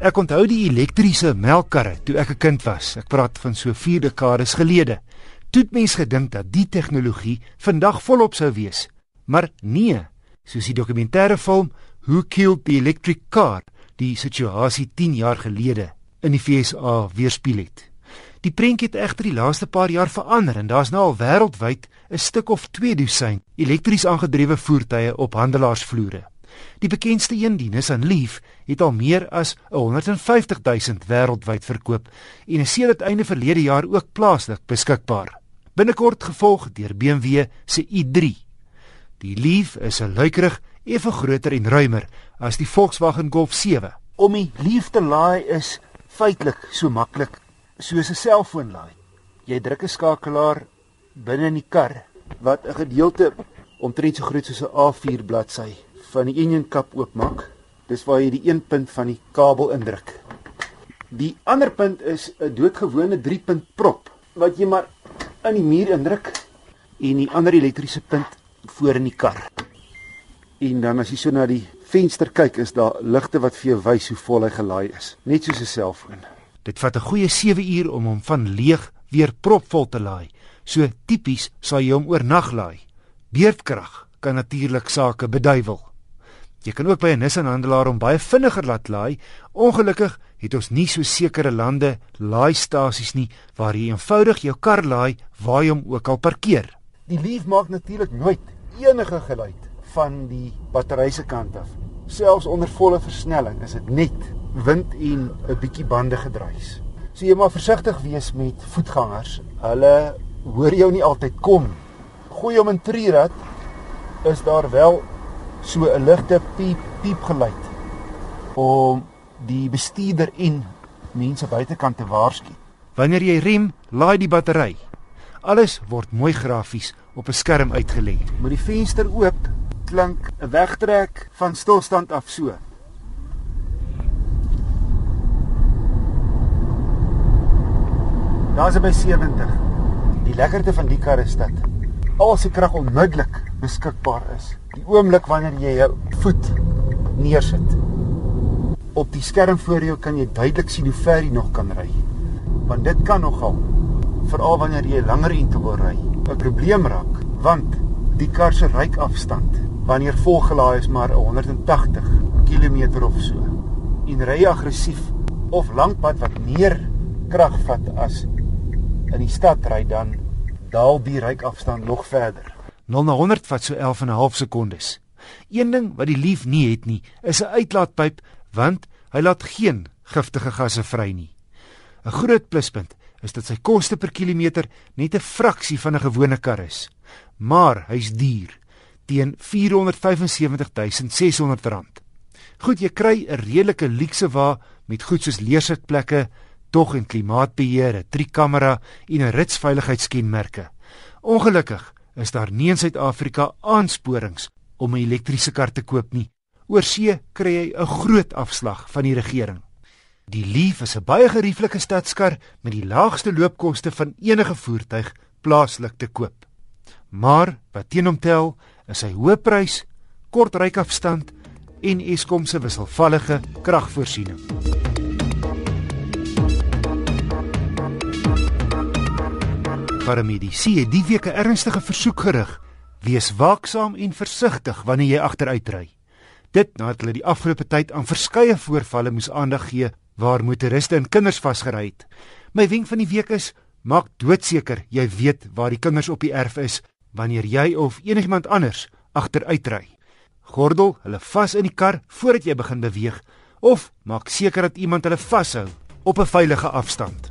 Ek onthou die elektriese melkkarre toe ek 'n kind was. Ek praat van so 4 dekades gelede. Toe het mens gedink dat die tegnologie vandag volop sou wees. Maar nee, soos die dokumentêre film Who Killed the Electric Car die situasie 10 jaar gelede in die FSA weerspieël het. Die prentjie het egter die laaste paar jaar verander en daar's nou al wêreldwyd 'n stuk of 2 dosyn elektries aangedrewe voertuie op handelaarsvloere. Die bekendste een, die Nissan Leaf, het al meer as 150 000 wêreldwyd verkoop en is sedert einde verlede jaar ook plaaslik beskikbaar. Binnekort gevolg deur BMW se i3. Die Leaf is 'n luikerig, effe groter en ruimer as die Volkswagen Golf 7. Om die Leaf te laai is feitelik so maklik soos 'n selfoon laai. Jy druk 'n skakelaar binne in die kar wat 'n gedeelte omtrent so groot soos 'n A4 bladsy van die union kap oopmaak. Dis waar jy die een punt van die kabel indruk. Die ander punt is 'n doodgewone 3-punt prop wat jy maar in die muur indruk en die ander elektriese punt voor in die kar. En dan as jy so na die venster kyk, is daar ligte wat vir jou wys hoe vol hy gelaai is, net soos 'n selfoon. Dit vat 'n goeie 7 uur om hom van leeg weer propvol te laai. So tipies sal jy hom oornag laai. Beerdkrag kan natuurlik sake beduiwel. Jy kan ook by 'n Nissan handelaar om baie vinniger laat laai. Ongelukkig het ons nie so sekere lande laaistasies nie waar jy eenvoudig jou kar laai waar jy hom ook al parkeer. Die Leaf maak natuurlik nooit enige geluid van die battery se kant af. Selfs onder volle versnelling is dit net wind en 'n bietjie bande gedruis. So jy moet versigtig wees met voetgangers. Hulle hoor jou nie altyd kom. Gooi hom in trierad is daar wel so 'n ligte piep piep geluid om die bestuurder en mense buitekant te waarsku. Wanneer jy rem, laai die battery. Alles word mooi grafies op 'n skerm uitgelê. Met die venster oop, klink 'n wegtrek van stilstand af so. Daar's by 70. Die lekkerte van die kar is dat al sy krag onmiddellik beskikbaar is die oomblik wanneer jy jou voet neersit. Op die skerm voor jou kan jy duidelik sien hoe ver jy nog kan ry. Want dit kan nogal veral wanneer jy langer in te wil ry, 'n probleem raak, want die kar se ryafstand wanneer volgelaai is maar 180 km of so. En ry aggressief of lankpad wat meer krag vat as in die stad ry dan daal die ryafstand nog verder. 0 na 100 vat so 11 en 'n half sekondes. Een ding wat die lief nie het nie, is 'n uitlaatpyp want hy laat geen giftige gasse vry nie. 'n Groot pluspunt is dat sy koste per kilometer net 'n fraksie van 'n gewone kar is. Maar hy's duur teen R475600. Goed, jy kry 'n redelike luukse wa met goed soos leersitplekke, tog en klimaatbeheer, 'n trikamera en 'n ritsveiligheidskenmerke. Ongelukkig is daar nie in Suid-Afrika aansporings om 'n elektriese kar te koop nie. Oorsee kry jy 'n groot afslag van die regering. Die Leaf is 'n baie gerieflike stadskar met die laagste loopkoste van enige voertuig plaaslik te koop. Maar wat teen hom tel, is sy hoë prys, kort ryafstand en Eskom se wisselvallige kragvoorsiening. Paramedisy het die week 'n ernstige versoek gerig: wees waaksaam en versigtig wanneer jy agteruit ry. Dit nadat hulle die afgelope tyd aan verskeie voorvalle moes aandag gee waar motoriste en kinders vasgery het. My wenk van die week is: maak doodseker jy weet waar die kinders op die erf is wanneer jy of enigiemand anders agteruitry. Gordel hulle vas in die kar voordat jy begin beweeg of maak seker dat iemand hulle vashou op 'n veilige afstand.